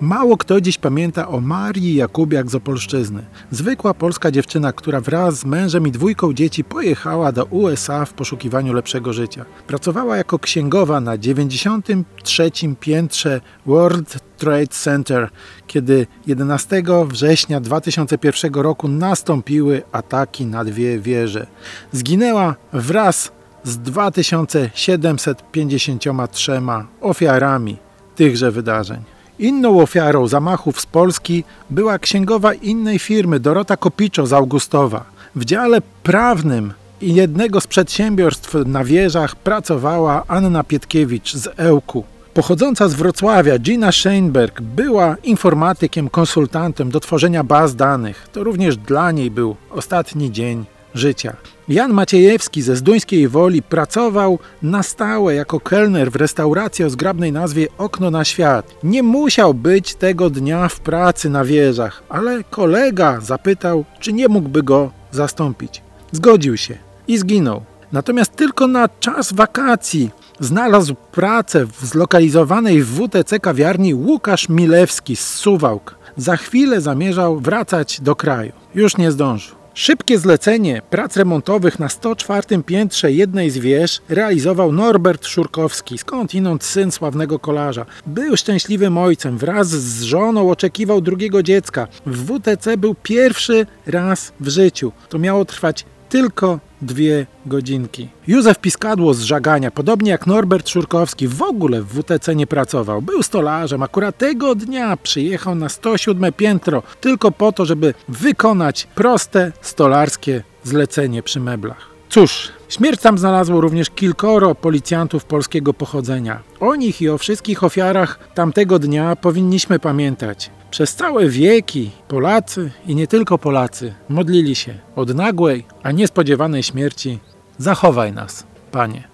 Mało kto dziś pamięta o Marii Jakubiak z Opolszczyzny. Zwykła polska dziewczyna, która wraz z mężem i dwójką dzieci pojechała do USA w poszukiwaniu lepszego życia. Pracowała jako księgowa na 93. piętrze World Trade Center, kiedy 11 września 2001 roku nastąpiły ataki na dwie wieże. Zginęła wraz z 2753 ofiarami tychże wydarzeń. Inną ofiarą zamachów z Polski była księgowa innej firmy Dorota Kopiczo z Augustowa. W dziale prawnym jednego z przedsiębiorstw na wieżach pracowała Anna Pietkiewicz z Ełku. Pochodząca z Wrocławia Gina Scheinberg była informatykiem, konsultantem do tworzenia baz danych. To również dla niej był ostatni dzień życia. Jan Maciejewski ze Zduńskiej Woli pracował na stałe jako kelner w restauracji o zgrabnej nazwie Okno na Świat. Nie musiał być tego dnia w pracy na wieżach, ale kolega zapytał, czy nie mógłby go zastąpić. Zgodził się i zginął. Natomiast tylko na czas wakacji znalazł pracę w zlokalizowanej w WTC kawiarni Łukasz Milewski z Suwałk. Za chwilę zamierzał wracać do kraju. Już nie zdążył. Szybkie zlecenie prac remontowych na 104 piętrze jednej z wież realizował Norbert Szurkowski, skądinąd syn sławnego kolarza. Był szczęśliwym ojcem, wraz z żoną oczekiwał drugiego dziecka. W WTC był pierwszy raz w życiu. To miało trwać tylko dwie godzinki. Józef Piskadło z Żagania, podobnie jak Norbert Szurkowski, w ogóle w WTC nie pracował. Był stolarzem, akurat tego dnia przyjechał na 107 piętro tylko po to, żeby wykonać proste stolarskie zlecenie przy meblach. Cóż, śmierć tam znalazło również kilkoro policjantów polskiego pochodzenia. O nich i o wszystkich ofiarach tamtego dnia powinniśmy pamiętać. Przez całe wieki Polacy i nie tylko Polacy modlili się od nagłej, a niespodziewanej śmierci. Zachowaj nas, Panie.